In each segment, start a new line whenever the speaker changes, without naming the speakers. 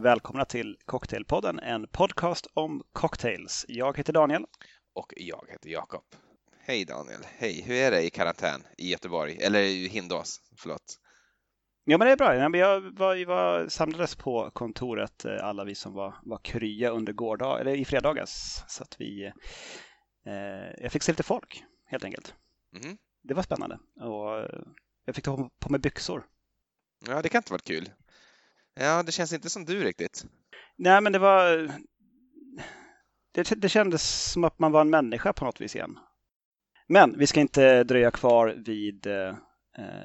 välkomna till Cocktailpodden, en podcast om cocktails. Jag heter Daniel.
Och jag heter Jakob. Hej Daniel, hej, hur är det i karantän i Göteborg, eller i Hindås, förlåt?
Ja men det är bra, vi var, vi var, samlades på kontoret eh, alla vi som var, var krya under gårdag, eller i fredags. Så att vi, eh, jag fick se lite folk helt enkelt. Mm. Det var spännande och eh, jag fick ta på mig byxor.
Ja, det kan inte varit kul. Ja, det känns inte som du riktigt.
Nej, men det var... Det, det kändes som att man var en människa på något vis igen. Men vi ska inte dröja kvar vid, eh,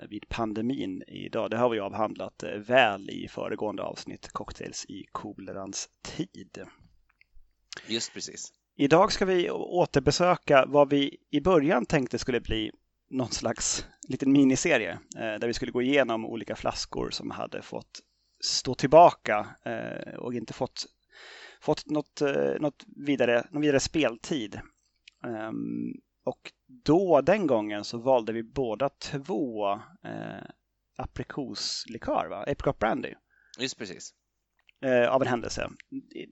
vid pandemin idag. Det har vi avhandlat eh, väl i föregående avsnitt, Cocktails i kolerans tid.
Just precis.
Idag ska vi återbesöka vad vi i början tänkte skulle bli någon slags liten miniserie eh, där vi skulle gå igenom olika flaskor som hade fått stå tillbaka eh, och inte fått, fått något, eh, något vidare, någon vidare speltid. Ehm, och då, den gången, så valde vi båda två eh, aprikoslikör, va? apricot brandy.
Just precis.
Eh, av en händelse.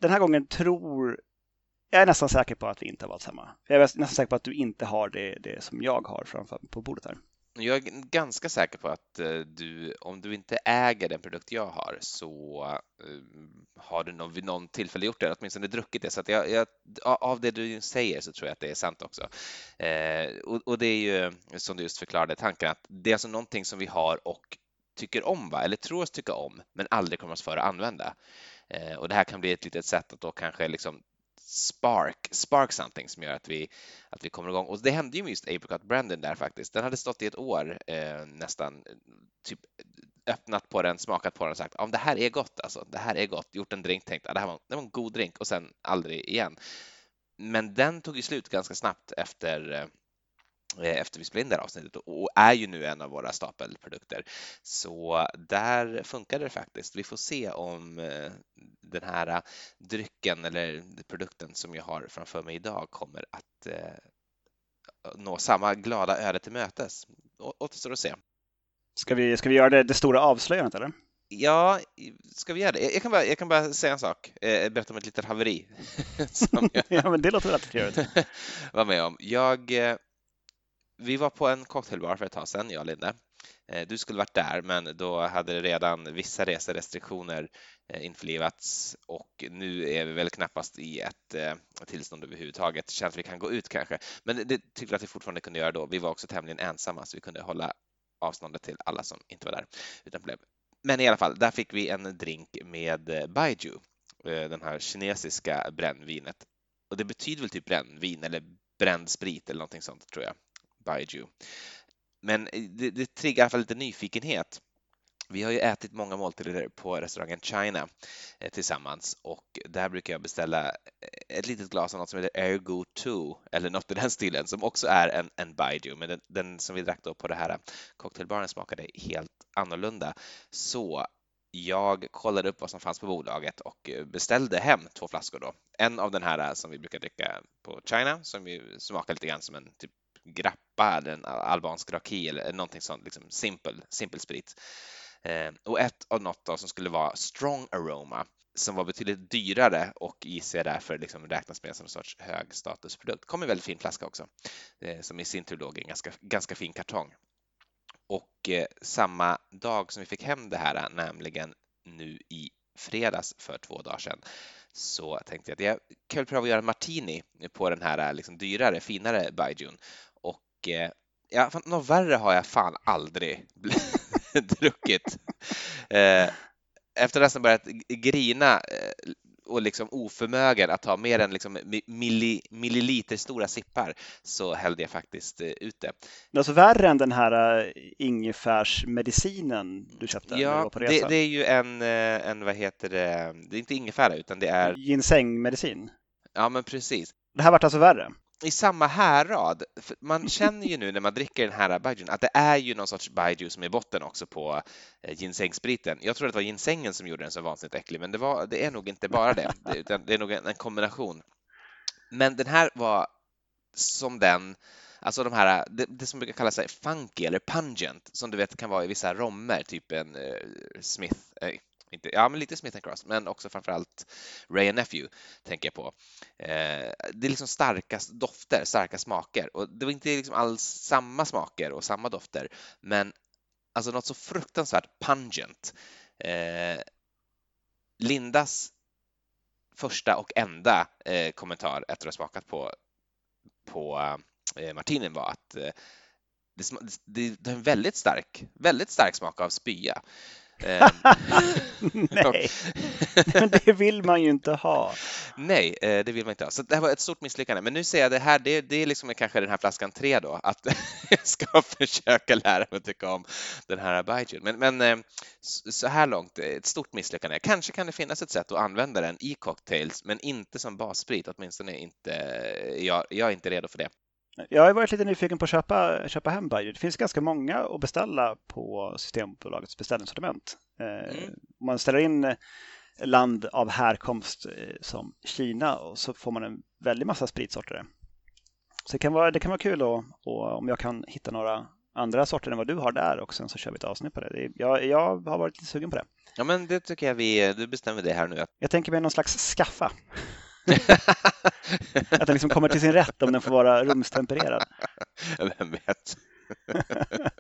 Den här gången tror jag är nästan säker på att vi inte har valt samma. Jag är nästan säker på att du inte har det, det som jag har framför på bordet här.
Jag är ganska säker på att eh, du, om du inte äger den produkt jag har, så eh, har du någon, vid någon tillfälle gjort det, åtminstone druckit det. Så att jag, jag, av det du säger så tror jag att det är sant också. Eh, och, och, det är ju, som du just förklarade, tanken att det är alltså någonting som vi har och tycker om, va? eller tror oss tycka om, men aldrig kommer oss för att använda. Och det här kan bli ett litet sätt att då kanske liksom spark, spark something som gör att vi, att vi kommer igång. Och det hände ju med just Apricot Brandon där faktiskt. Den hade stått i ett år eh, nästan, typ öppnat på den, smakat på den och sagt om det här är gott alltså, det här är gott, gjort en drink, tänkt att det här var, det var en god drink och sen aldrig igen. Men den tog ju slut ganska snabbt efter Eh, efter vi spelade in det här avsnittet och är ju nu en av våra stapelprodukter. Så där funkar det faktiskt. Vi får se om eh, den här drycken eller produkten som jag har framför mig idag kommer att eh, nå samma glada öde till mötes. Återstår att se.
Ska vi, ska vi göra det, det stora avslöjandet eller?
Ja, ska vi göra det? Jag kan bara, jag kan bara säga en sak, berätta om ett litet haveri.
jag ja, men det låter väl trevligt.
var med om. Jag vi var på en cocktailbar för ett tag sedan, jag och Linde. Eh, du skulle varit där, men då hade redan vissa reserestriktioner eh, införlivats och nu är vi väl knappast i ett eh, tillstånd överhuvudtaget. Det känns att vi kan gå ut kanske, men det tyckte vi att vi fortfarande kunde göra då. Vi var också tämligen ensamma så vi kunde hålla avståndet till alla som inte var där utan. Men i alla fall, där fick vi en drink med Baiju, den här kinesiska brännvinet. Och det betyder väl typ brännvin eller bränd sprit eller någonting sånt tror jag. Baiju. Men eh, det, det triggar i alla fall lite nyfikenhet. Vi har ju ätit många måltider på restaurangen China eh, tillsammans och där brukar jag beställa eh, ett litet glas av något som heter Ergo 2 eller något i den stilen som också är en, en Baijiu, men den, den, som vi drack då på det här cocktailbaren smakade helt annorlunda. Så jag kollade upp vad som fanns på bolaget och eh, beställde hem två flaskor då. En av den här som vi brukar dricka på China som ju smakar lite grann som en typ grappa eller en albansk raki eller någonting sånt, liksom simpel, simpel sprit. Eh, och ett av något då som skulle vara strong aroma som var betydligt dyrare och gissar därför liksom räknas med som en sorts högstatusprodukt. Kom i väldigt fin flaska också, eh, som i sin tur låg i en ganska, ganska fin kartong. Och eh, samma dag som vi fick hem det här, nämligen nu i fredags för två dagar sedan, så tänkte jag att jag kan väl pröva att göra en martini på den här liksom dyrare, finare Baijun eh, ja, något värre har jag fan aldrig druckit. Eh, efter nästan börjat grina eh, och liksom oförmögen att ta mer än liksom milli, milliliter stora sippar så hällde jag faktiskt ut det.
Men alltså värre än den här ingefärsmedicinen du köpte?
Ja, du det, det, är ju en, en, vad heter det, det är inte ingefära utan det är
Ginsengmedicin?
Ja, men precis.
Det här vart alltså värre?
I samma härrad. Man känner ju nu när man dricker den här baijun att det är ju någon sorts baiju som är botten också på eh, ginsengspriten. Jag tror att det var ginsängen som gjorde den så vansinnigt äcklig, men det, var, det är nog inte bara det, utan det är nog en, en kombination. Men den här var som den Alltså de här, det, det som brukar kallas funky eller pungent, som du vet kan vara i vissa rommer, typ en uh, Smith, uh, inte, ja, men lite Smith Cross, men också framförallt Ray and Nephew tänker jag på. Eh, det är liksom starka dofter, starka smaker och det var inte liksom alls samma smaker och samma dofter, men alltså något så fruktansvärt pungent. Eh, Lindas första och enda eh, kommentar efter att ha smakat på, på eh, martinen var att eh, det, det, det är en väldigt stark, väldigt stark smak av spya.
Ehm. Nej, men det vill man ju inte ha.
Nej, eh, det vill man inte ha. Så det här var ett stort misslyckande. Men nu säger jag det här, det, det är liksom kanske den här flaskan tre då, att jag ska försöka lära mig att tycka om den här Abijin. Men, men eh, så här långt, ett stort misslyckande. Kanske kan det finnas ett sätt att använda den i cocktails, men inte som bassprit, åtminstone inte, jag, jag är inte redo för det.
Jag har varit lite nyfiken på att köpa, köpa hem Bayer. Det finns ganska många att beställa på Systembolagets beställningssortiment. Eh, mm. Om man ställer in land av härkomst eh, som Kina och så får man en väldig massa spritsorter. Så det kan vara, det kan vara kul och, och om jag kan hitta några andra sorter än vad du har där och sen så kör vi ett avsnitt på det. Jag, jag har varit lite sugen på det.
Ja, men det tycker jag vi, du bestämmer det här nu.
Jag tänker mig någon slags skaffa. att den liksom kommer till sin rätt om den får vara rumstempererad.
Vem vet?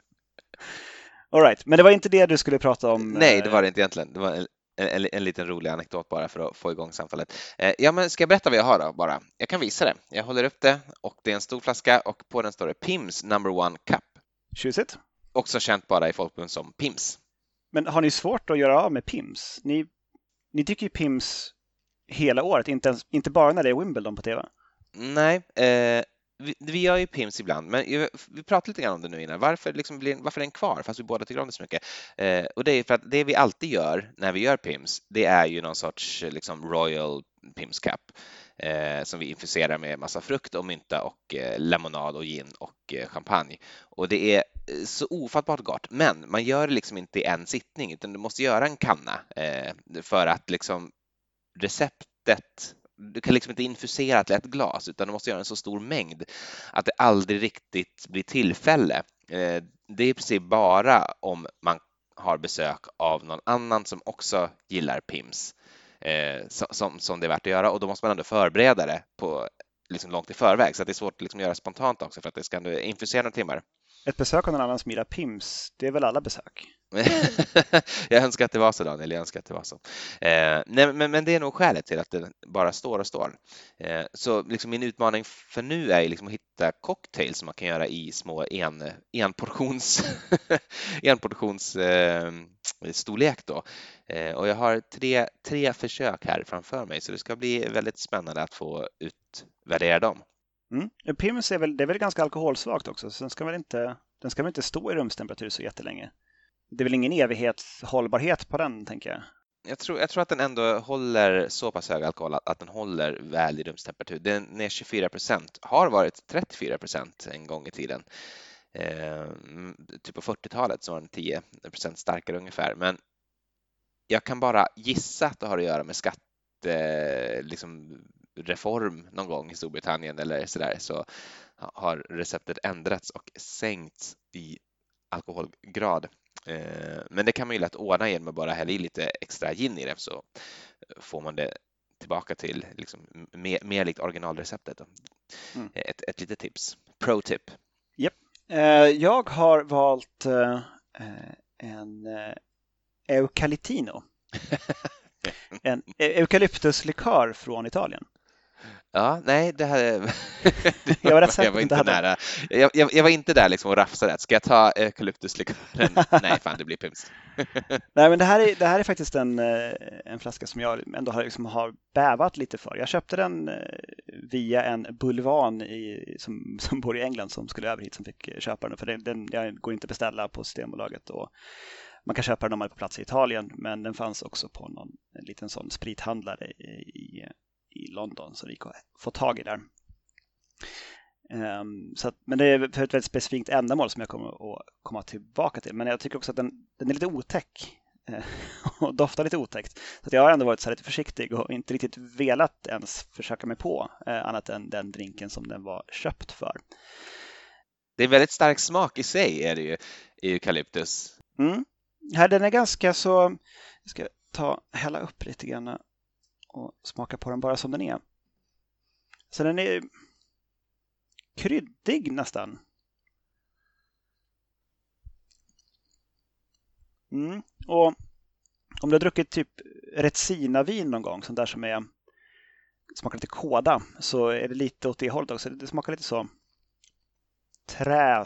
All right. men det var inte det du skulle prata om?
Nej, det var det inte egentligen. Det var en, en, en liten rolig anekdot bara för att få igång samtalet. Eh, ja, men ska jag berätta vad jag har då bara? Jag kan visa det. Jag håller upp det och det är en stor flaska och på den står det Pims number one cup.
Tjusigt.
Också känt bara i folkmun som Pims.
Men har ni svårt att göra av med Pims? Ni, ni tycker ju Pims hela året, inte, ens, inte bara när det är Wimbledon på TV.
Nej, eh, vi, vi gör ju PIMS ibland, men vi pratade lite grann om det nu innan. Varför, liksom blir, varför är den kvar fast vi båda tycker om det så mycket? Eh, och det är för att det vi alltid gör när vi gör PIMS, det är ju någon sorts liksom Royal PIMS Cup eh, som vi infuserar med massa frukt och mynta och eh, lemonad och gin och eh, champagne. Och det är eh, så ofattbart gott, men man gör det liksom inte i en sittning utan du måste göra en kanna eh, för att liksom receptet du kan liksom inte infusera till ett glas utan du måste göra en så stor mängd att det aldrig riktigt blir tillfälle. Eh, det är i princip bara om man har besök av någon annan som också gillar PIMS eh, som, som det är värt att göra och då måste man ändå förbereda det på liksom långt i förväg så att det är svårt att liksom göra spontant också för att det ska infusera några timmar.
Ett besök av någon annan som gillar PIMS, det är väl alla besök?
jag önskar att det var så Daniel, jag önskar att det var så. Eh, nej, men, men, det är nog skälet till att det bara står och står. Eh, så liksom min utmaning för nu är liksom att hitta cocktails som man kan göra i små en, enportions, enportions eh, storlek då. Eh, och jag har tre, tre försök här framför mig så det ska bli väldigt spännande att få utvärdera dem.
Mm. Pims är väl, det är väl ganska alkoholsvagt också, så den ska väl inte, den ska väl inte stå i rumstemperatur så jättelänge? Det är väl ingen evighetshållbarhet på den, tänker jag?
Jag tror, jag tror att den ändå håller så pass hög alkohol att, den håller väl i rumstemperatur. Den är 24 procent, har varit 34 procent en gång i tiden. Eh, typ på 40-talet så var den 10 procent starkare ungefär. Men jag kan bara gissa att det har att göra med skatte, liksom, reform någon gång i Storbritannien eller sådär så har receptet ändrats och sänkts i alkoholgrad. Eh, men det kan man ju lätt ordna genom att bara hälla i lite extra gin i det så får man det tillbaka till liksom mer, mer likt originalreceptet. Mm. Ett, ett litet tips. Pro-tip.
Yep. Eh, jag har valt eh, en Eucalitino. en eukalyptuslikör från Italien.
Ja, nej, det här...
jag var rätt säker
jag var inte nära. Jag, jag, jag, var inte där liksom och rafsade. Ska jag ta eukalyptuslikören? nej, fan, det blir pimst.
nej, men det här, är, det här är faktiskt en, eh, en flaska som jag ändå har, liksom, har bävat lite för. Jag köpte den eh, via en bulvan i, som, som bor i England som skulle över hit som fick köpa den. För den, den jag går inte att beställa på Systembolaget. Och man kan köpa den om man är på plats i Italien, men den fanns också på någon liten sån sprithandlare i, i i London som vi att få tag i där. Um, så att, men det är för ett väldigt specifikt ändamål som jag kommer att komma tillbaka till. Men jag tycker också att den, den är lite otäck eh, och doftar lite otäckt. Så jag har ändå varit så lite försiktig och inte riktigt velat ens försöka mig på eh, annat än den drinken som den var köpt för.
Det är väldigt stark smak i sig är det ju, eukalyptus.
Mm. Här, den är ganska så, jag ska ta, hälla upp lite grann och smaka på den bara som den är. Så den är kryddig nästan. Mm. Och om du har druckit typ Retsina-vin någon gång, sånt där som är, smakar lite kåda, så är det lite åt det hållet också. Det smakar lite så trä,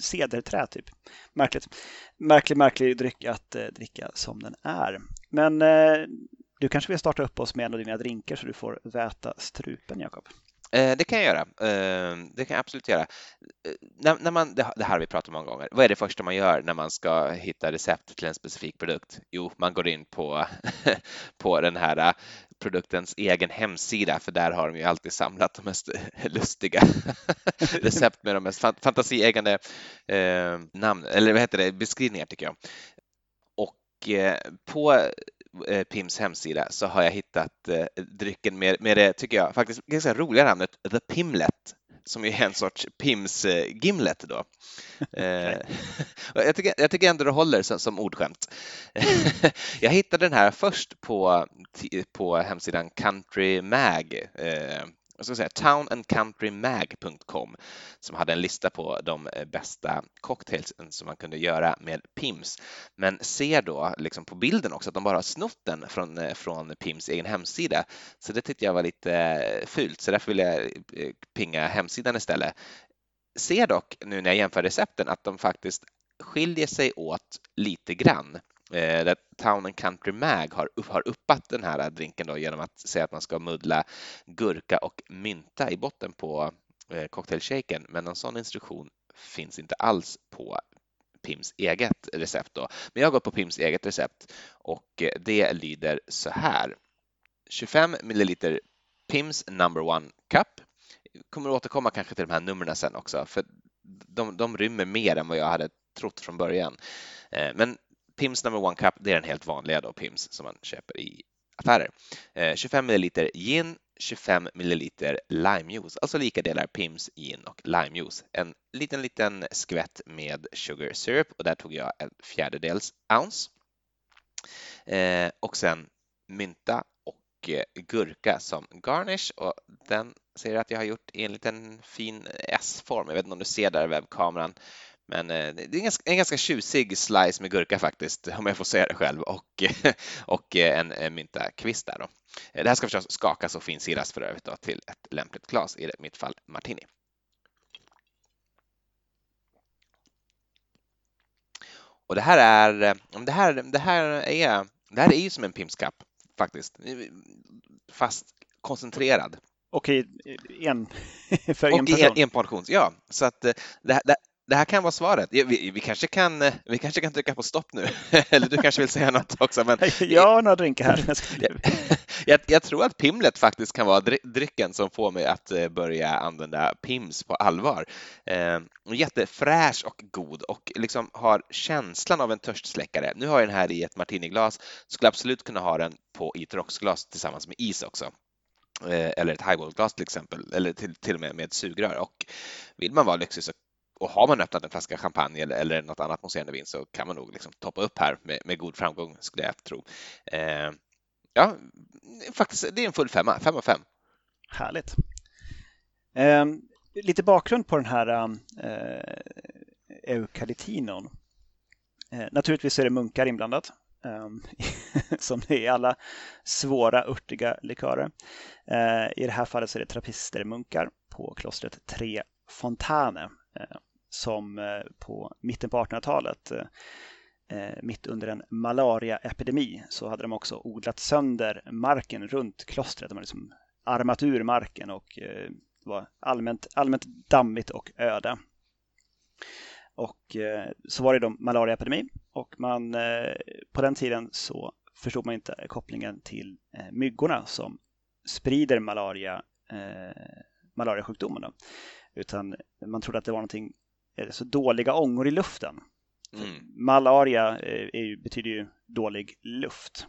cederträ typ. Märkligt. Märklig, märklig dryck att eh, dricka som den är. Men eh, du kanske vill starta upp oss med en av dina drinkar så du får väta strupen, Jakob?
Eh, det kan jag göra. Eh, det kan jag absolut göra. Eh, när, man, det, här har vi pratat om många gånger. Vad är det första man gör när man ska hitta recept till en specifik produkt? Jo, man går in på, på den här produktens egen hemsida, för där har de ju alltid samlat de mest lustiga recept med de mest fantasieggande namn, eller vad heter det, beskrivningar tycker jag. Och på Pims hemsida så har jag hittat eh, drycken med, med det, tycker jag, faktiskt ganska roliga namnet The Pimlet som är en sorts Pims eh, Gimlet då. Okay. jag, tycker, jag tycker ändå det håller som, som ordskämt. jag hittade den här först på, på hemsidan Country Mag jag ska säga, townandcountrymag.com som hade en lista på de eh, bästa cocktails eh, som man kunde göra med Pims. Men ser då liksom på bilden också att de bara har snott den från, eh, från Pims egen hemsida. Så det tyckte jag var lite fult, så därför vill jag pinga hemsidan istället. Ser dock nu när jag jämför recepten att de faktiskt skiljer sig åt lite grann. Eh, där Town and Country Mag har, har uppat den här drinken då genom att säga att man ska muddla gurka och mynta i botten på eh, cocktailshaken, men någon sån instruktion finns inte alls på Pims eget recept då. Men jag har gått på Pims eget recept och eh, det lyder så här. 25 milliliter Pims number one cup. Jag kommer återkomma kanske till de här numren sen också, för de, de rymmer mer än vad jag hade trott från början. Eh, men Pims number one cup, det är den helt vanliga då, Pims som man köper i affärer. Eh, 25 ml gin, 25 ml limejuice, alltså lika delar Pims, gin och limejuice. En liten, liten skvätt med sugar syrup och där tog jag en fjärdedels ounce. Eh, och sen mynta och eh, gurka som garnish och den ser att jag har gjort i en liten fin S-form. Jag vet inte om du ser där i webbkameran. Men eh, det är en ganska, en ganska tjusig slice med gurka faktiskt, om jag får säga det själv, och, och eh, en, myntakvist där då. Det här ska förstås skakas och finsiras för övrigt då, till ett lämpligt glas, i mitt fall martini. Och det här är, eh, det här, det här är, det här är ju som en Pimps faktiskt, fast koncentrerad.
Och i en, för en
och person? En, en portion, ja. Så att det, det, det här kan vara svaret. Vi, vi, kanske kan, vi kanske kan trycka på stopp nu, eller du kanske vill säga något också? Men...
Jag har några drinkar här.
jag, jag, tror att Pimlet faktiskt kan vara drycken som får mig att eh, börja använda Pims på allvar. Eh, jättefräsch och god och liksom har känslan av en törstsläckare. Nu har jag den här i ett martiniglas, skulle absolut kunna ha den på i ett rocksglas tillsammans med is också eh, eller ett highballglas till exempel, eller till, till och med med sugrör. Och vill man vara lyxig så och har man öppnat en flaska champagne eller, eller något annat mousserande vin så kan man nog liksom toppa upp här med, med god framgång skulle jag tro. Eh, ja, faktiskt, det är en full femma, fem av fem.
Härligt. Eh, lite bakgrund på den här eh, eukalitinon. Eh, naturligtvis är det munkar inblandat. Ehm, som det är i alla svåra örtiga likörer. Eh, I det här fallet så är det trappistermunkar på klostret Tre Fontane eh, som eh, på mitten på 1800-talet, eh, eh, mitt under en malariaepidemi, så hade de också odlat sönder marken runt klostret. De hade liksom armat ur marken och det var allmänt, allmänt dammigt och öde. Och så var det då malariaepidemi och man, på den tiden så förstod man inte kopplingen till myggorna som sprider malaria, malariasjukdomen. Utan man trodde att det var någonting så dåliga ångor i luften. Mm. Malaria eh, är, betyder ju dålig luft.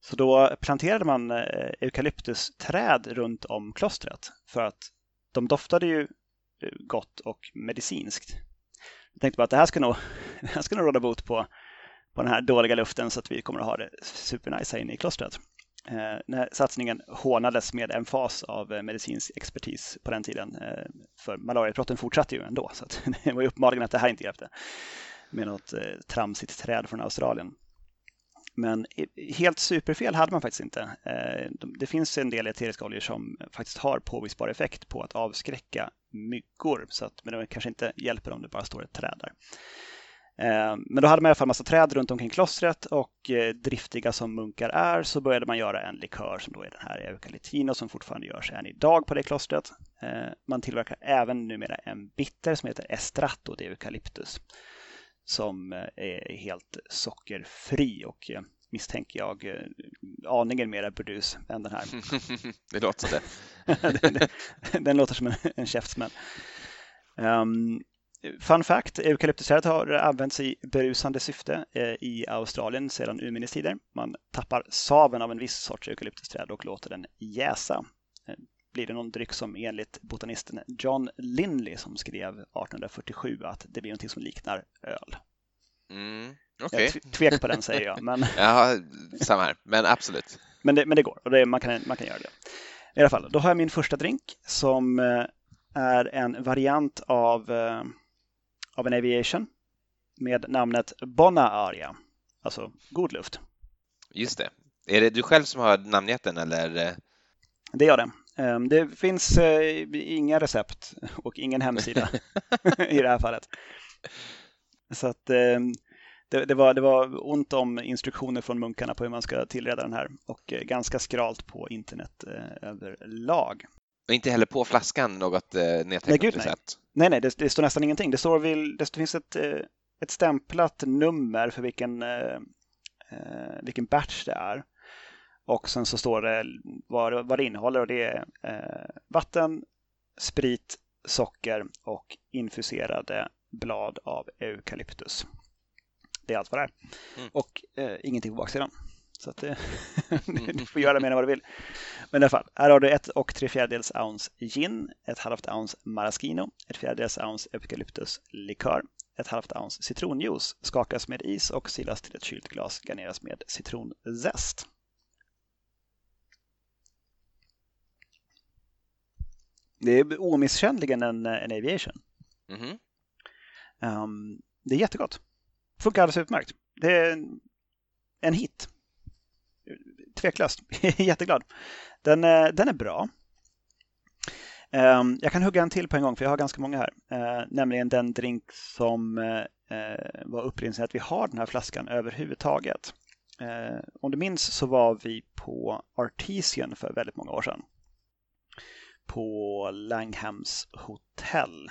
Så då planterade man eh, eukalyptusträd runt om klostret för att de doftade ju eh, gott och medicinskt. Jag tänkte bara att det här ska nog, det här ska nog råda bot på, på den här dåliga luften så att vi kommer att ha det supernice här inne i klostret. Eh, den när satsningen hånades med en fas av eh, medicinsk expertis på den tiden. Eh, för malariautbrotten fortsatte ju ändå så att det var ju uppenbarligen att det här inte hjälpte med något tramsigt träd från Australien. Men helt superfel hade man faktiskt inte. Det finns en del eteriska oljor som faktiskt har påvisbar effekt på att avskräcka myggor. Så att, men det kanske inte hjälper om det bara står ett träd där. Eh, men då hade man i alla fall massa träd runt omkring klostret och eh, driftiga som munkar är så började man göra en likör som då är den här eukalyptino som fortfarande görs än idag på det klostret. Man tillverkar även numera en bitter som heter Estrato de Eucalyptus som är helt sockerfri och misstänker jag aningen mera burdus än den här.
det låter det.
den, den, låter som en, en käftsmäll. Um, Fun fact, eukalyptusträdet har använts i berusande syfte eh, i Australien sedan urminnes tider. Man tappar saven av en viss sorts eukalyptusträd och låter den jäsa. Eh, blir det någon dryck som enligt botanisten John Lindley som skrev 1847 att det blir någonting som liknar öl.
Mm, okay.
Jag tvek på den säger jag. Men...
ja, samma här, men absolut.
Men det, men det går och det, man, kan, man kan göra det. I alla fall, då har jag min första drink som eh, är en variant av av en Aviation med namnet Bona Aria, alltså god luft.
Just det. Är det du själv som har namngett den eller?
Det gör det. Ehm, det finns eh, inga recept och ingen hemsida i det här fallet. Så att ehm, det, det, var, det var ont om instruktioner från munkarna på hur man ska tillreda den här och eh, ganska skralt på internet eh, överlag.
Och inte heller på flaskan något eh, nedtecknat recept?
Nej, nej, det, det, står nästan ingenting. Det, står väl, det finns ett, eh, ett stämplat nummer för vilken, eh, eh, vilken batch det är. Och sen så står det vad, vad det innehåller och det är eh, vatten, sprit, socker och infuserade blad av eukalyptus. Det är allt vad det är. Mm. Och eh, ingenting på baksidan. Så att det, du får göra mer än vad du vill. Men i alla fall, här har du ett och tre fjärdedels ounce gin, ett halvt ounce maraschino, ett fjärdedels ounce eukalyptus likör, ett halvt ounce citronjuice, skakas med is och silas till ett kylt glas, garneras med citronzest. Det är omisskännligen en, en aviation. Mm -hmm. um, det är jättegott. Funkar alldeles utmärkt. Det är en hit tveklöst. Jätteglad. Den, eh, den är bra. Ehm, jag kan hugga en till på en gång för jag har ganska många här. Eh, nämligen den drink som eh, var upprinnelsen att vi har den här flaskan överhuvudtaget. Om du minns så var vi på Artesian för väldigt många år sedan. På Langhams hotell.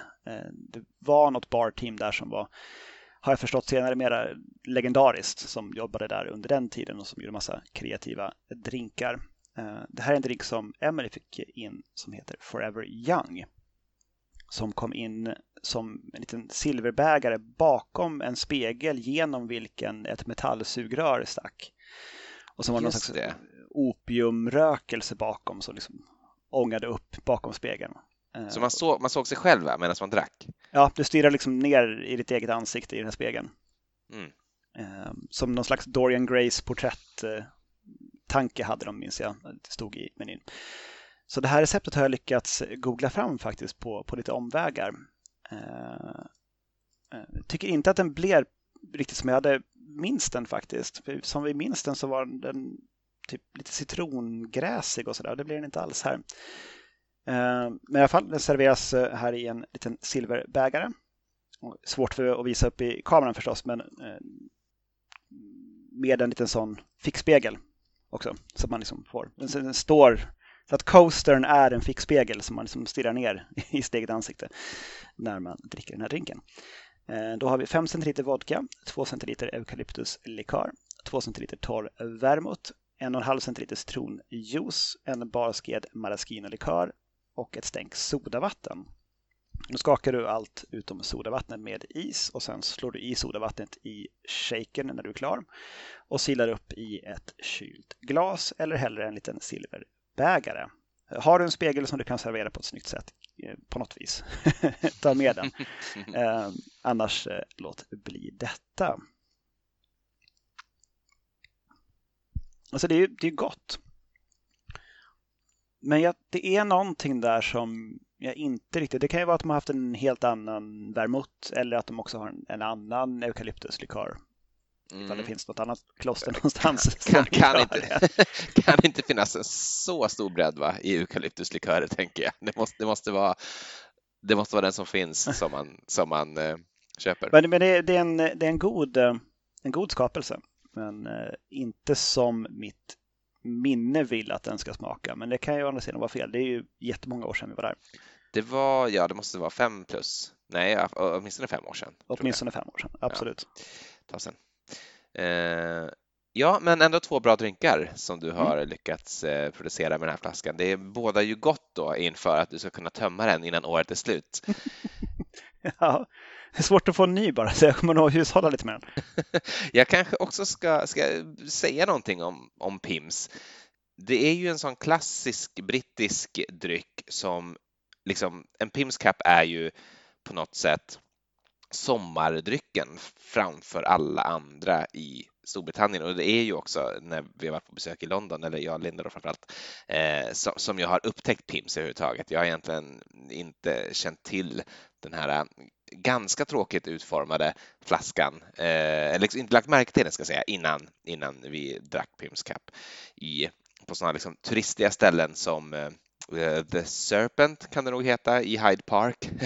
Det var något barteam där som var har jag förstått senare, mera legendariskt som jobbade där under den tiden och som gjorde massa kreativa drinkar. Eh, det här är en drink som Emily fick in som heter Forever Young. Som kom in som en liten silverbägare bakom en spegel genom vilken ett metallsugrör stack. Och som var någon slags opiumrökelse bakom som liksom ångade upp bakom spegeln.
Eh, Så man, så, man såg sig själv medan man drack?
Ja, du stirrar liksom ner i ditt eget ansikte i den här spegeln. Mm. Ehm, som någon slags Dorian Grays porträtt-tanke hade de, minns jag. Det stod i menyn. Så det här receptet har jag lyckats googla fram faktiskt på, på lite omvägar. Ehm, eh, tycker inte att den blev riktigt som jag hade minst den faktiskt. Som vi minns den så var den typ lite citrongräsig och sådär. Det blir den inte alls här. Eh, men i alla fall, den serveras eh, här i en liten silverbägare. Svårt för att visa upp i kameran förstås, men eh, med en liten sån fickspegel också. Så att man liksom får, den står så att coastern är en fickspegel som man liksom stirrar ner i sitt eget ansikte när man dricker den här drinken. Då har vi 5 centiliter vodka, 2 centiliter eukalyptuslikör, 2 centiliter torr vermouth, 1,5 centiliter citronjuice, en bar sked maraschino-likör, och ett stänk sodavatten. Nu skakar du allt utom sodavattnet med is och sen slår du i sodavattnet i shaken när du är klar och silar upp i ett kylt glas eller hellre en liten silverbägare. Har du en spegel som du kan servera på ett snyggt sätt eh, på något vis, ta med den. Eh, annars eh, låt bli detta. Alltså det är ju det är gott. Men jag, det är någonting där som jag inte riktigt... Det kan ju vara att de har haft en helt annan vermouth eller att de också har en, en annan eukalyptuslikör. Mm. Ifall det mm. finns något annat kloster någonstans.
Kan, kan, inte, kan inte finnas en så stor bredd va, i eukalyptuslikörer tänker jag. Det måste, det måste, vara, det måste vara den som finns som man, som man eh, köper.
Men, men det, det, är en, det är en god, eh, en god skapelse. Men eh, inte som mitt minne vill att den ska smaka. Men det kan ju å andra sidan vara fel. Det är ju jättemånga år sedan vi var där.
Det var, ja det måste vara fem plus. Nej, åtminstone fem år sedan.
Åtminstone fem år sedan, absolut.
Ja, sen. Eh, ja, men ändå två bra drinkar som du har mm. lyckats eh, producera med den här flaskan. Det båda ju gott då inför att du ska kunna tömma den innan året är slut.
ja, det är svårt att få en ny bara, så jag kommer nog hushålla lite med den.
jag kanske också ska, ska säga någonting om, om Pims. Det är ju en sån klassisk brittisk dryck som liksom, en Pims Cup är ju på något sätt sommardrycken framför alla andra i Storbritannien och det är ju också när vi har varit på besök i London, eller jag Linda då framförallt, eh, som jag har upptäckt Pims överhuvudtaget. Jag har egentligen inte känt till den här eh, ganska tråkigt utformade flaskan, eh, eller liksom inte lagt märke till den ska jag säga, innan, innan vi drack Pims Cup i, på sådana liksom turistiga ställen som eh, Eh, The Serpent kan det nog heta i Hyde Park.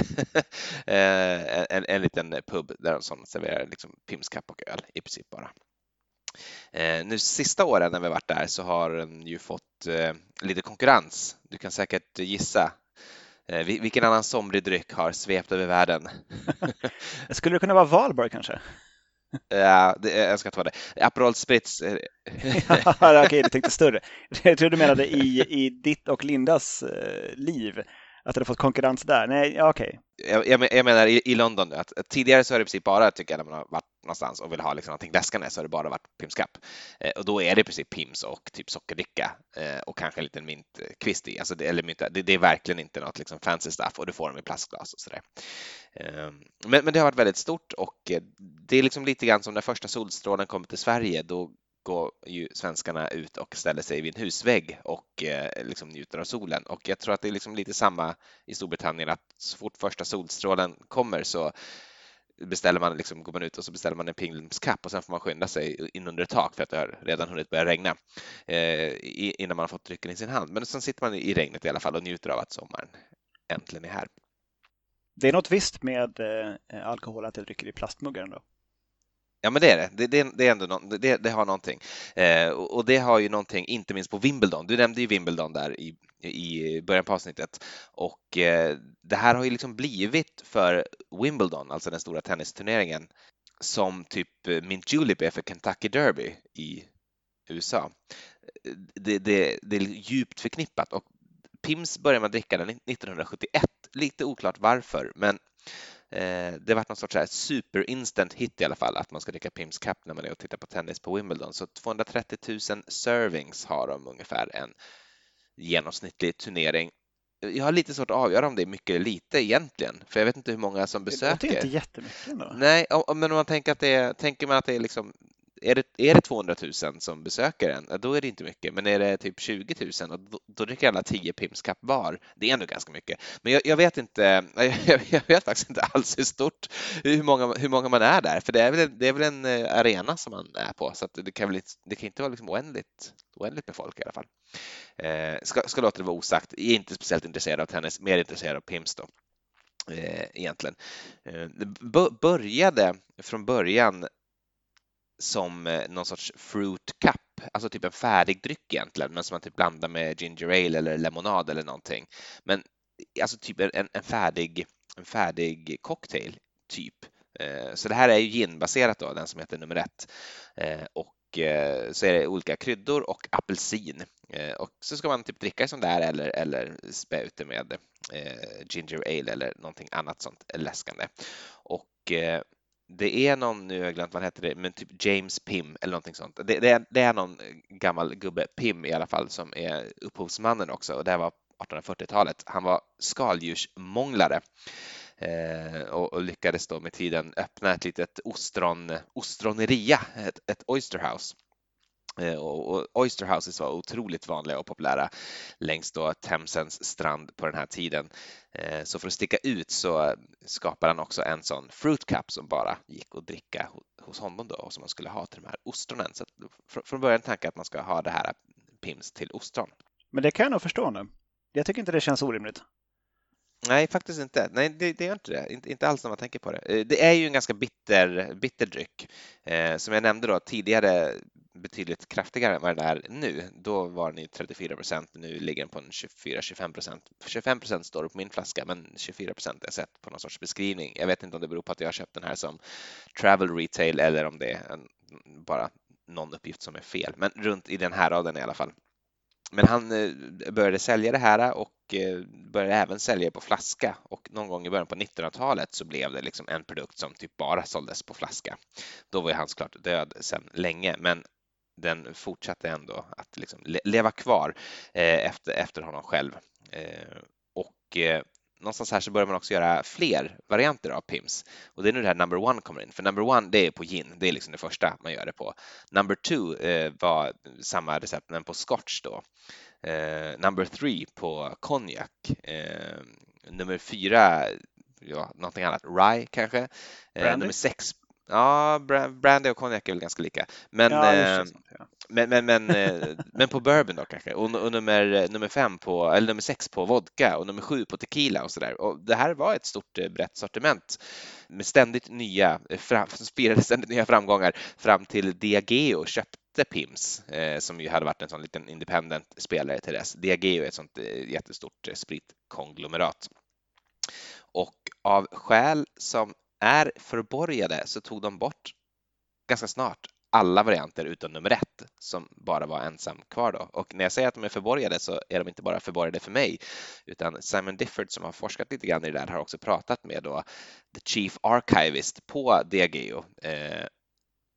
Eh, en, en liten pub där de serverar liksom Pims och öl i princip bara. Eh, nu sista åren när vi varit där så har den ju fått eh, lite konkurrens. Du kan säkert gissa Eh, vilken annan somrig dryck har svept över världen?
Skulle det kunna vara Valborg kanske?
Ja, det, jag ska ta det. Aperol Spritz.
Eh, ja, Okej, du tänkte större. Jag tror du menade i, i ditt och Lindas eh, liv. Att det hade fått konkurrens där? Nej, okej.
Okay. Jag, jag, menar i, i London, att, tidigare så har det i princip bara, tycker jag, när man har varit någonstans och vill ha liksom någonting läskande så har det bara varit Pims Cup. Eh, och då är det i princip Pims och typ sockerdricka eh, och kanske en liten mintkvist i. Alltså det, eller mynta, det, det, är verkligen inte något liksom fancy stuff och du får dem i plastglas och sådär. Eh, men, men det har varit väldigt stort och eh, det är liksom lite grann som när första solstrålen kom till Sverige. Då går ju svenskarna ut och ställer sig vid en husvägg och eh, liksom njuter av solen. Och jag tror att det är liksom lite samma i Storbritannien att så fort första solstrålen kommer så beställer man, liksom, går man ut och så beställer man en pilgrimskapp och sen får man skynda sig in under ett tak för att det har redan hunnit börja regna eh, innan man har fått drycken i sin hand. Men sen sitter man i regnet i alla fall och njuter av att sommaren äntligen är här.
Det är något visst med eh, alkohol att jag dricker i plastmuggar ändå.
Ja, men det är det. Det, det, det är ändå no, det, det, har någonting. Eh, och det har ju någonting, inte minst på Wimbledon. Du nämnde ju Wimbledon där i, i början på avsnittet och eh, det här har ju liksom blivit för Wimbledon, alltså den stora tennisturneringen, som typ eh, Mint Julep är för Kentucky Derby i USA. Det, det, det är djupt förknippat och Pims började man dricka den 1971. Lite oklart varför, men Eh, det varit någon sorts här super instant hit i alla fall att man ska dricka Pims Cup när man är och tittar på tennis på Wimbledon. Så 230 000 servings har de ungefär en genomsnittlig turnering. Jag har lite svårt att avgöra om det är mycket eller lite egentligen, för jag vet inte hur många som besöker.
Det låter inte jättemycket ändå.
Nej, men om man tänker att det är, tänker man att det är liksom är det, är det 200 000 som besöker den, då är det inte mycket. Men är det typ 20 000, och då, då dricker alla 10 Pimskapp var. Det är ändå ganska mycket. Men jag, jag vet inte, jag, jag, vet faktiskt inte alls hur stort, hur många, hur många man är där. För det är väl, det är väl en eh, arena som man är på, så det kan väl det kan inte vara liksom oändligt, oändligt med folk i alla fall. Eh, ska, ska låta det vara osagt. Jag är inte speciellt intresserad av tennis, mer intresserad av Pims då eh, egentligen. Eh, det började från början som eh, någon sorts fruit cup, alltså typ en färdig dryck egentligen, men som man typ blandar med ginger ale eller lemonad eller någonting. Men eh, alltså typ en, en färdig, en färdig cocktail typ. Eh, så det här är ju ginbaserat då, den som heter nummer ett. Och så är det olika kryddor och apelsin. Och så ska man typ dricka det som det är eller, eller spä ut det med ginger ale eller någonting annat sånt läskande. Och det är någon, nu har jag glömt vad han heter det, men typ James Pim eller någonting sånt. Det, det, är, det är någon gammal gubbe, Pim i alla fall, som är upphovsmannen också och det här var 1840-talet. Han var skaldjursmånglare eh, och, och, lyckades då med tiden öppna ett litet ostron, ostroneria, ett, ett oysterhouse Eh, och Oyster Houses var otroligt vanliga och populära längs då Themsens strand på den här tiden. Eh, så för att sticka ut så skapade han också en sån fruit cup som bara gick att dricka hos honom då och som man skulle ha till de här ostronen. Så från början tanken att man ska ha det här Pims till ostron.
Men det kan jag nog förstå nu. Jag tycker inte det känns orimligt.
Nej, faktiskt inte. Nej, det, det gör inte det. Inte, inte alls när man tänker på det. Eh, det är ju en ganska bitter, bitter dryck. Eh, som jag nämnde då tidigare betydligt kraftigare än vad den är nu. Då var den ju 34 procent, nu ligger den på en 24-25 procent. 25 procent står det på min flaska, men 24 procent har jag sett på någon sorts beskrivning. Jag vet inte om det beror på att jag har köpt den här som travel retail eller om det är en, bara någon uppgift som är fel, men runt i den här raden i alla fall. Men han eh, började sälja det här och eh, började även sälja på flaska och någon gång i början på 1900-talet så blev det liksom en produkt som typ bara såldes på flaska. Då var ju han såklart död sedan länge, men den fortsatte ändå att liksom leva kvar eh, efter, efter honom själv. Och någonstans här så börjar man också göra fler varianter av Pims och det är nu det här number one kommer in. För number one, det är på gin, det är liksom det första man gör det på. Number two eh, var samma recept men på scotch då. Eh, number three på konjak. Eh, nummer fyra, ja, någonting annat, rye kanske. Eh, nummer sex Ja, brandy och konjak är väl ganska lika. Men, ja, men, men, men, eh, men på bourbon då kanske. Och, och, nummer, eh, nummer fem på, eller nummer sex på vodka och nummer sju på tequila och sådär. Och det här var ett stort eh, brett sortiment med ständigt nya, fram, spirade ständigt nya framgångar fram till Diageo köpte Pims eh, som ju hade varit en sån liten independent spelare till dess. Diageo är ett sånt jättestort spritkonglomerat. Och av skäl som är förborgade så tog de bort ganska snart alla varianter utom nummer ett som bara var ensam kvar då. Och när jag säger att de är förborgade så är de inte bara förborgade för mig utan Simon Difford som har forskat lite grann i det där har också pratat med då the chief archivist på DGO. Eh,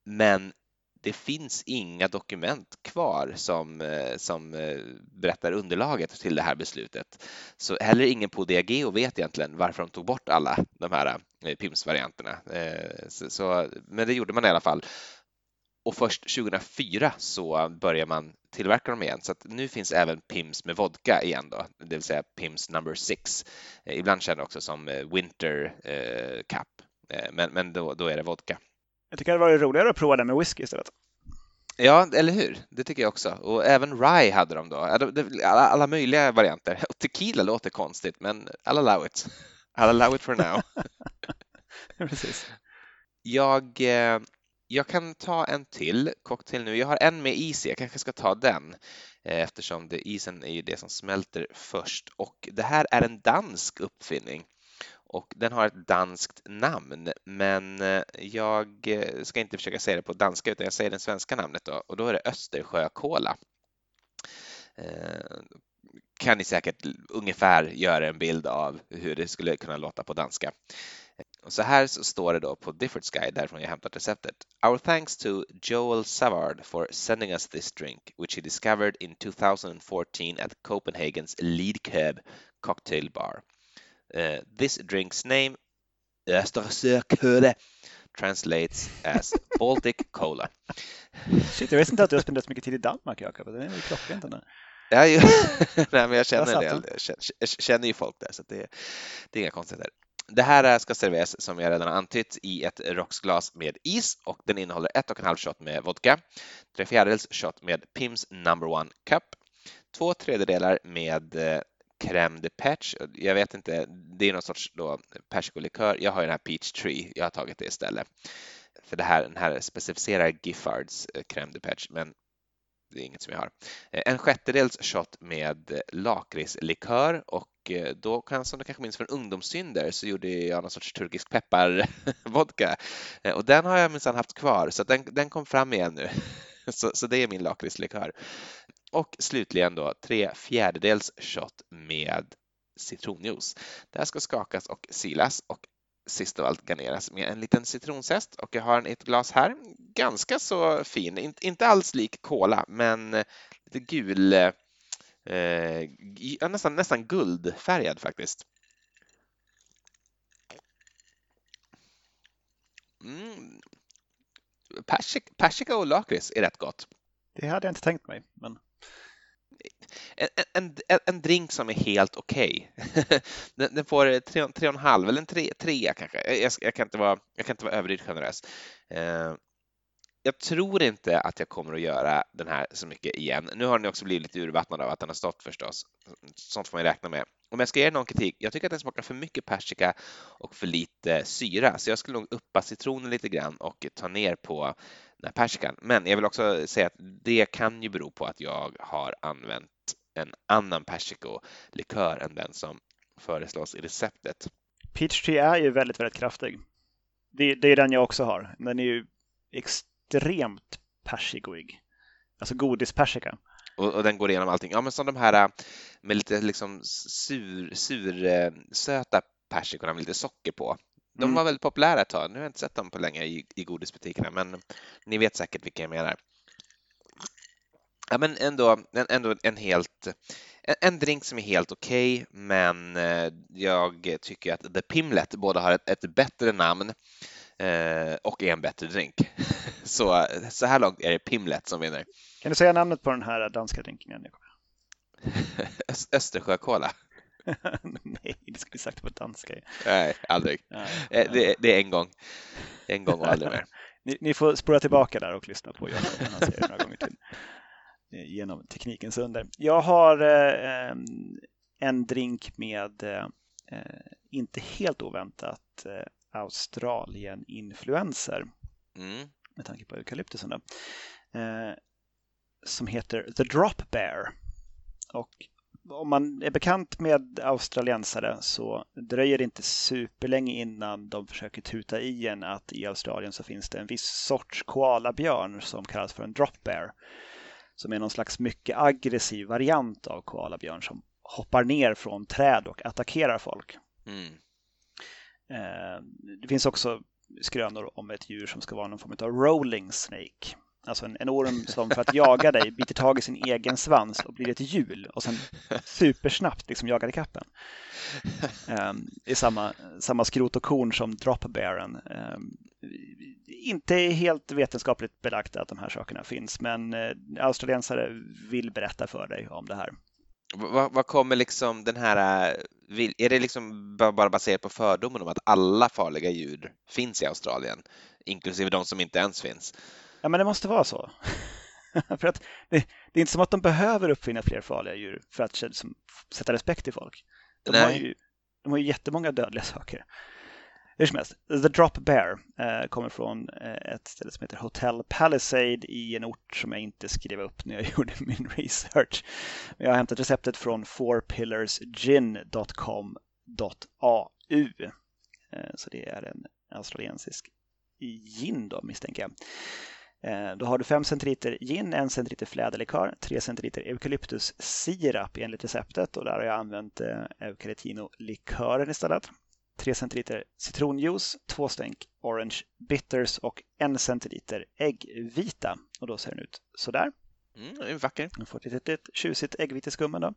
men det finns inga dokument kvar som, eh, som eh, berättar underlaget till det här beslutet. Så heller ingen på DGO vet egentligen varför de tog bort alla de här eh, PIMS-varianterna. Eh, så, så, men det gjorde man i alla fall. Och först 2004 så börjar man tillverka dem igen. Så nu finns även PIMS med vodka igen då, det vill säga PIMS number six. Ibland känner också som Winter Cup, men, men då, då är det vodka.
Jag tycker det var roligare att prova den med whisky istället.
Ja, eller hur? Det tycker jag också. Och även Rye hade de då. Alla, alla möjliga varianter. Och tequila låter konstigt, men I'll allow it. I'll allow it for now.
Precis.
Jag, eh, jag kan ta en till cocktail nu. Jag har en med is i. Jag kanske ska ta den eh, eftersom det, isen är ju det som smälter först. Och det här är en dansk uppfinning och den har ett danskt namn, men eh, jag eh, ska inte försöka säga det på danska utan jag säger det svenska namnet då och då är det Östersjökola. Eh, kan ni säkert ungefär göra en bild av hur det skulle kunna låta på danska. Och så här så står det då på Diffords Guide, därifrån jag hämtat receptet. Our thanks to Joel Savard for sending us this drink, which he discovered in 2014 at Copenhagen's Lidköb cocktail bar. Uh, this drink's name, Östersjököle, translates as Baltic Cola.
Shit, jag visste inte att du har spenderat så mycket tid i Danmark, Jakob. Det är ju klockrent
nej, men jag känner. Jag känner, jag känner ju folk där, så det, det är inga konstigheter. Det här ska serveras, som jag redan har antytt, i ett rocksglas med is och den innehåller ett och en halv shot med vodka, tre fjärdedels shot med Pims number one cup, två tredjedelar med eh, crème de patch. Jag vet inte, det är någon sorts då persikolikör. Jag har ju den här peach tree, jag har tagit det istället. För det här, den här specificerar Giffards eh, crème de patch, men det är inget som jag har. Eh, en sjättedels shot med lakritslikör och Eh, då kan, som du kanske minns från ungdomssynder så gjorde jag någon sorts turkisk pepparvodka eh, och den har jag minsann haft kvar så den, den kom fram igen nu. Så, så det är min lakritslikör. Och slutligen då tre fjärdedels shot med citronjuice. Det här ska skakas och silas och sist av allt garneras med en liten citronzest och jag har en i ett glas här. Ganska så fin, inte alls lik kola men eh, lite gul, eh, nästan, nästan guldfärgad faktiskt. Mm. Persika och lakrits är rätt gott.
Det hade jag inte tänkt mig. Men...
En, en, en drink som är helt okej. Okay. den, den, får tre, tre och en halv eller en tre, trea kanske. Jag, jag, kan inte vara, jag kan inte vara överdrivet generös. Eh, jag tror inte att jag kommer att göra den här så mycket igen. Nu har den också blivit lite urvattnad av att den har stått förstås. Sånt får man räkna med. Om jag ska ge någon kritik, jag tycker att den smakar för mycket persika och för lite syra, så jag skulle nog uppa citronen lite grann och ta ner på den här persikan. Men jag vill också säga att det kan ju bero på att jag har använt en annan persikolikör än den som föreslås i receptet.
Peach Tree är ju väldigt, väldigt kraftig. Det, det är den jag också har. Den är ju extremt persikoig. Alltså godispersika.
Och, och, den går igenom allting. Ja, men som de här äh, med lite liksom sur, sur äh, söta persikorna med lite socker på. De mm. var väldigt populära ett tag. Nu har jag inte sett dem på länge i, i godisbutikerna, men ni vet säkert vilka jag menar. Ja, men ändå, ändå en helt en drink som är helt okej, okay, men äh, jag tycker att The Pimlet både har ett, ett bättre namn eh, och är en bättre drink. Så, så här långt är det Pimlet som vinner.
Kan du säga namnet på den här danska drinken?
Östersjökola.
Nej, det skulle sagt på danska.
Nej, aldrig. Nej, nej. Eh, det, det, är en gång. En gång och aldrig mer.
ni, ni, får spola tillbaka där och lyssna på Jakob när han säger det några gånger till. Eh, genom teknikens under. Jag har eh, en drink med, eh, inte helt oväntat, eh, Australien-influenser. Mm. Med tanke på eukalyptusen då. Eh, som heter The Drop Bear. Och om man är bekant med australiensare så dröjer det inte superlänge innan de försöker tuta i en att i Australien så finns det en viss sorts koalabjörn som kallas för en drop bear. Som är någon slags mycket aggressiv variant av koalabjörn som hoppar ner från träd och attackerar folk. Mm. Eh, det finns också skrönor om ett djur som ska vara någon form av rolling snake. Alltså en, en orm som för att jaga dig biter tag i sin egen svans och blir ett hjul och sen supersnabbt liksom jagar i kappen. Um, det är samma, samma skrot och korn som drop bearen. Um, inte helt vetenskapligt belagt att de här sakerna finns, men uh, australiensare vill berätta för dig om det här.
Vad, vad kommer liksom den här, är det liksom bara baserat på fördomen om att alla farliga djur finns i Australien, inklusive de som inte ens finns?
Ja, men det måste vara så. för att det, det, är inte som att de behöver uppfinna fler farliga djur för att liksom, sätta respekt i folk. De har, ju, de har ju jättemånga dödliga saker. Hur som helst, The Drop Bear eh, kommer från eh, ett ställe som heter Hotel Palisade i en ort som jag inte skrev upp när jag gjorde min research. Men jag har hämtat receptet från fourpillarsgin.com.au. Eh, så det är en australiensisk gin då misstänker jag. Eh, då har du 5 centiliter gin, 1 centiliter fläderlikör, 3 centiliter eukalyptussirap enligt receptet och där har jag använt eh, eucalyptino-likören istället. 3 centiliter citronjuice, 2 stänk orange bitters och 1 centiliter äggvita. Och då ser den ut sådär.
Mm, är vacker.
Jag får ett litet tjusigt äggviteskum då.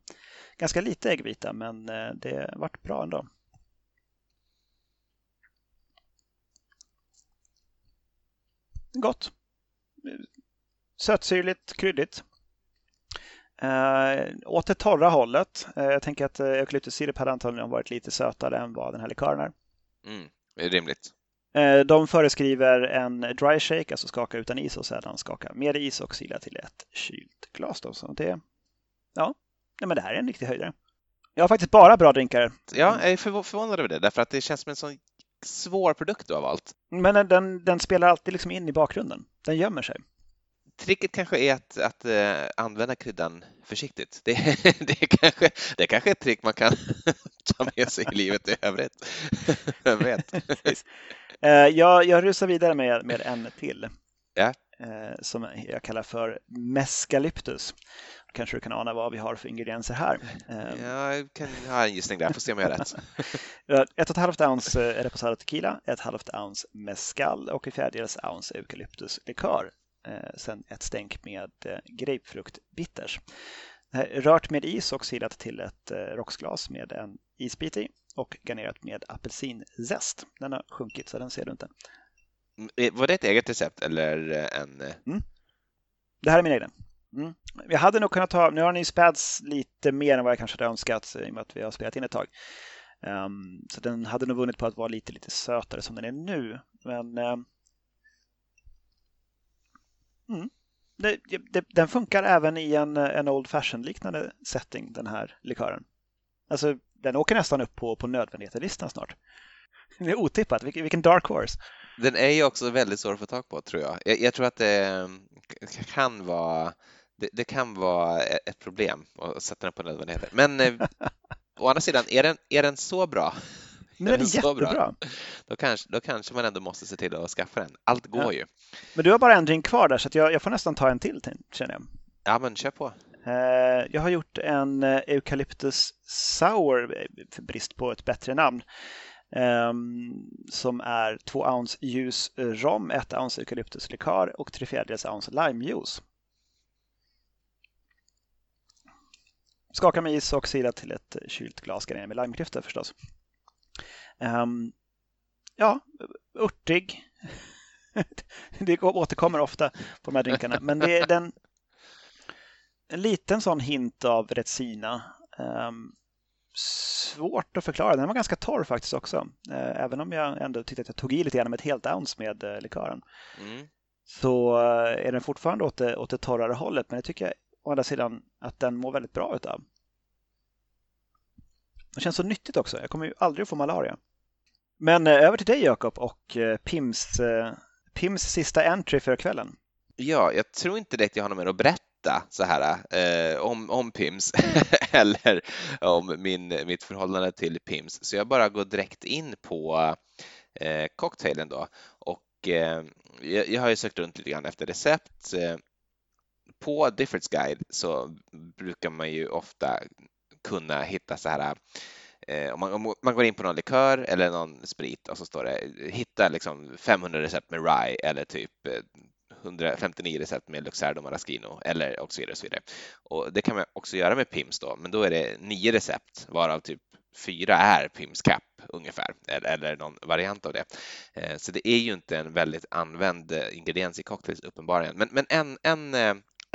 Ganska lite äggvita men eh, det vart bra ändå. Gott. Sötsyrligt, kryddigt. Uh, åt det torra hållet. Uh, jag tänker att uh, eukalyptussirap hade antagligen varit lite sötare än vad den här likören är.
Mm, det är rimligt.
Uh, de föreskriver en dry shake, alltså skaka utan is och sedan skaka med is och sila till ett kylt glas. Då. Så det, ja, Nej, men det här är en riktig höjdare. Jag har faktiskt bara bra drinkar.
Ja, jag är förvånad över det, därför att det känns som en sån svår produkt du har valt.
Men den, den spelar alltid liksom in i bakgrunden. Den gömmer sig
tricket kanske är att, att uh, använda kryddan försiktigt. Det, det, är kanske, det är kanske ett trick man kan ta med sig i livet i övrigt. Vem vet?
uh, jag, jag rusar vidare med, med en till.
Ja.
Uh, som jag kallar för mescalyptus. Kanske du kan ana vad vi har för ingredienser här.
Ja, jag kan ha en gissning där, får se om jag har rätt.
ett och ett halvt ounce reposado tequila, ett halvt ounce mescal och en fjärdedels ounce eukalyptuslikör Eh, sen ett stänk med eh, grapefruktbitters. Rört med is och silat till ett eh, rocksglas med en isbit i och garnerat med apelsinzest. Den har sjunkit så den ser du inte.
Mm, var det ett eget recept eller en?
Mm. Det här är min egen. Mm. Vi hade nog kunnat ta, nu har ni späds lite mer än vad jag kanske hade önskat i och med att vi har spelat in ett tag. Um, så den hade nog vunnit på att vara lite, lite sötare som den är nu. Men um, mm, det, det, den funkar även i en, en Old Fashion-liknande setting, den här likören. Alltså, den åker nästan upp på, på nödvändighetslistan snart. Det är otippat, vilken, vilken dark horse.
Den är ju också väldigt svår att få tag på, tror jag. Jag, jag tror att det eh, kan vara det, det, kan vara e-, ett problem att sätta den på nödvändigheter. Men eh, å andra sidan, är den, är den så bra?
Nu är den jättebra. Bra,
då, kanske, då kanske man ändå måste se till att skaffa den. Allt går ja. ju.
Men du har bara en drink kvar där så jag, jag, får nästan ta en till, känner jag.
Ja, men kör på.
Eh, jag har gjort en eh, Eucalyptus Sour, brist på ett bättre namn, ehm, som är två ounce ljus rom, ett ounce eukalyptuslikör och tre fjärdedels ounce limejuice. Skaka med is och sila till ett kylt glas garnerat med limeklyftor förstås. Um, ja, örtig. det återkommer ofta på de här drinkarna, men det är den, en liten sån hint av Retsina. Um, svårt att förklara. Den var ganska torr faktiskt också. Uh, även om jag ändå tyckte att jag tog i lite grann med ett helt ounce med uh, likören. Mm. Så uh, är den fortfarande åt det, åt det torrare hållet. Men jag tycker å andra sidan att den mår väldigt bra utav. Det känns så nyttigt också. Jag kommer ju aldrig få malaria. Men eh, över till dig Jakob och eh, Pims, eh, Pims sista entry för kvällen.
Ja, jag tror inte direkt jag har något mer att berätta så här eh, om, om Pims eller om min, mitt förhållande till Pims. Så jag bara går direkt in på eh, cocktailen då. Och eh, jag, jag, har ju sökt runt lite grann efter recept. på Difference Guide så brukar man ju ofta kunna hitta så här eh, om, man, om man går in på någon likör eller någon sprit och så står det hitta liksom 500 recept med rye eller typ eh, 159 recept med Luxardo Maraschino eller och så vidare. Och, så vidare. och det kan man också göra med Pims då, men då är det nio recept varav typ fyra är Pims Cap ungefär eller, eller någon variant av det. Eh, så det är ju inte en väldigt använd ingrediens i cocktails uppenbarligen. Men, men en, en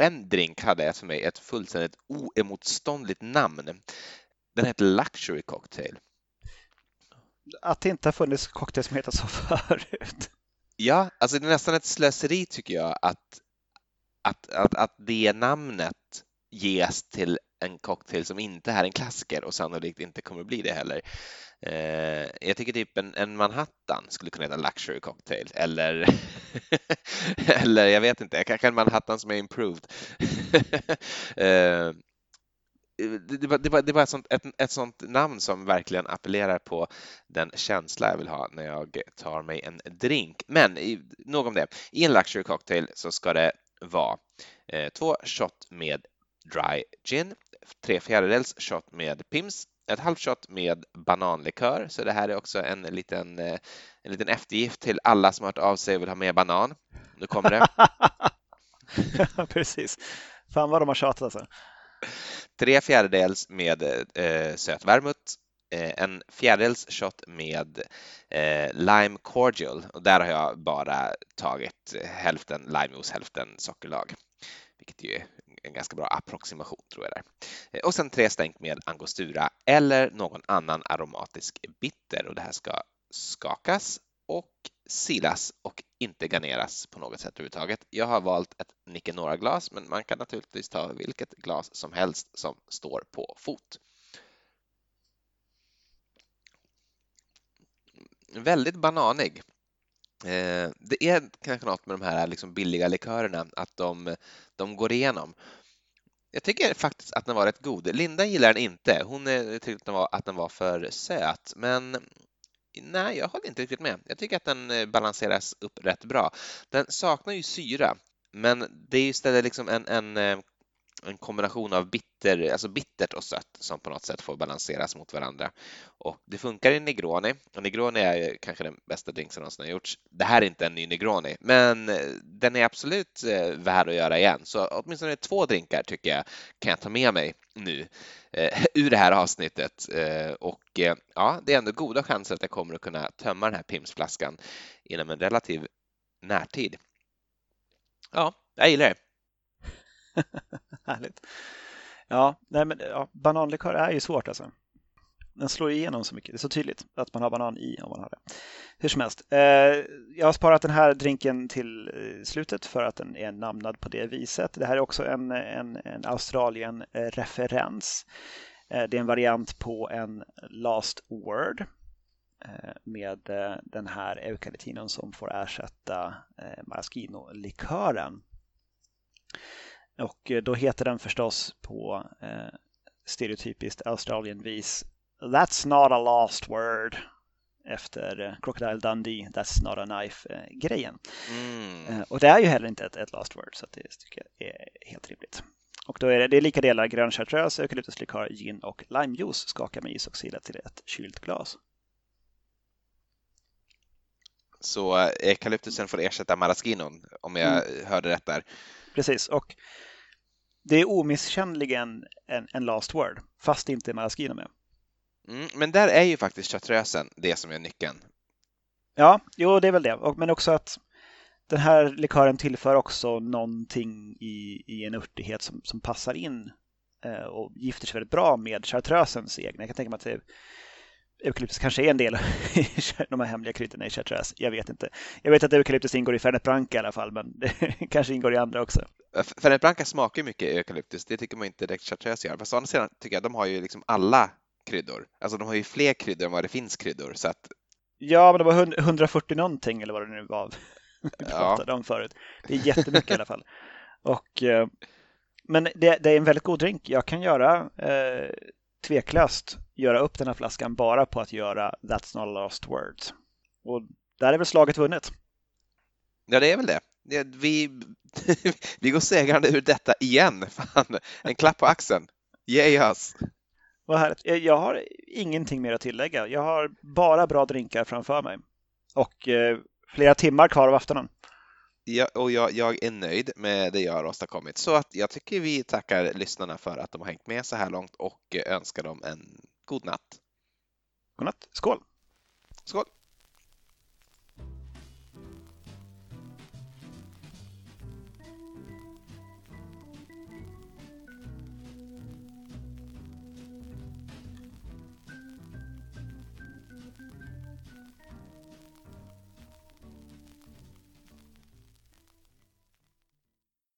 en drink hade ett för mig ett fullständigt oemotståndligt namn. Den hette Luxury Cocktail.
Att det inte har funnits cocktail som heter så förut.
Ja, alltså det är nästan ett slöseri tycker jag att, att, att, att det namnet ges till en cocktail som inte är en klassiker och sannolikt inte kommer att bli det heller. Eh, jag tycker typ en, en, Manhattan skulle kunna heta Luxury Cocktail eller, eller jag vet inte, kanske en Manhattan som är improved. eh, det, var, det, var, det var ett, sånt, ett, ett sånt namn som verkligen appellerar på den känsla jag vill ha när jag tar mig en drink. Men nog om det. I en luxury cocktail så ska det vara eh, två shot med dry gin, tre fjärdedels shot med Pims, ett halvt shot med bananlikör, så det här är också en liten, eh, en liten eftergift till alla som har hört av sig och vill ha mer banan. Nu kommer det.
Precis. Fan vad de har tjatat alltså.
Tre fjärdedels med eh, söt vermouth, eh, Eh, en fjärdedels shot med eh, lime cordial och där har jag bara tagit hälften limejuice, hälften sockerlag, vilket ju är en ganska bra approximation tror jag där. Eh, och sen tre stänk med angostura eller någon annan aromatisk bitter och det här ska skakas och silas och inte garneras på något sätt överhuvudtaget. Jag har valt ett Nicanora-glas, men man kan naturligtvis ta vilket glas som helst som står på fot. Väldigt bananig. Eh, det är kanske något med de här liksom billiga likörerna, att de, de går igenom. Jag tycker faktiskt att den var rätt god. Linda gillar den inte. Hon eh, tyckte att den var, att den var för söt, men nej, jag håller inte riktigt med. Jag tycker att den eh, balanseras upp rätt bra. Den saknar ju syra, men det är istället liksom en, en eh, en kombination av bitter, alltså bittert och sött som på något sätt får balanseras mot varandra. Och det funkar i Negroni och Negroni är kanske den bästa drink som någonsin har gjorts. Det här är inte en ny Negroni, men eh, den är absolut eh, värd att göra igen. Så åtminstone två drinkar tycker jag kan jag ta med mig nu eh, ur det här avsnittet. Eh, och eh, ja, det är ändå goda chanser att jag kommer att kunna tömma den här Pimsflaskan inom en relativ närtid. Ja, jag gillar det.
Härligt. Ja, nej men ja, bananlikör är ju svårt alltså. Den slår igenom så mycket. Det är så tydligt att man har banan i om man har det. Hur som helst. Eh, jag har sparat den här drinken till eh, slutet för att den är namnad på det viset. Det här är också en, en, en Australien-referens. Eh, det är en variant på en Last Word eh, med eh, den här eukalytinon som får ersätta maraschino-likören. Och då heter den förstås på stereotypiskt Australien-vis That's not a lost word efter eh, Crocodile Dundee, That's not a knife-grejen. Mm. Eh, och det är ju heller inte ett, ett last word så det tycker jag är helt rimligt. Och då är det, det är lika delar grön chartreuse, eukalyptuslikör, gin och limejuice. Skaka med is och sila till ett kylt glas.
Så eh, eukalyptusen får ersätta maraschinon om jag mm. hörde rätt där.
Precis, och det är omisskännligen en, en last word, fast inte maraschino med.
Mm, men där är ju faktiskt chartreusen det som är nyckeln.
Ja, jo det är väl det. Men också att den här likören tillför också någonting i, i en örtighet som, som passar in eh, och gifter sig väldigt bra med chartreusens egna. Jag kan tänka mig att det, eukalyptus kanske är en del i de här hemliga kryddorna i chartreuse. Jag vet inte. Jag vet att eukalyptus ingår i Fernet Branca i alla fall, men det kanske ingår i andra också.
Fernet Branca smakar mycket eukalyptus, det tycker man inte direkt chartreuse gör. Fast å andra sidan tycker jag att de har ju liksom alla kryddor. Alltså de har ju fler kryddor än vad det finns kryddor. Så att...
Ja, men det var 140 någonting eller vad det nu var vi pratade ja. om förut. Det är jättemycket i alla fall. Och, eh, men det, det, är en väldigt god drink. Jag kan göra eh, tveklöst göra upp den här flaskan bara på att göra That's not lost words. Och där är väl slaget vunnet.
Ja, det är väl det. Vi, vi går segrande ur detta igen. Fan, en klapp på axeln. Yay us!
Vad härligt. Jag har ingenting mer att tillägga. Jag har bara bra drinkar framför mig. Och eh, flera timmar kvar av aftonen.
Ja, och jag, jag, är nöjd med det jag har åstadkommit. Så att jag tycker vi tackar lyssnarna för att de har hängt med så här långt och önskar dem en god natt.
God natt. Skål!
Skål!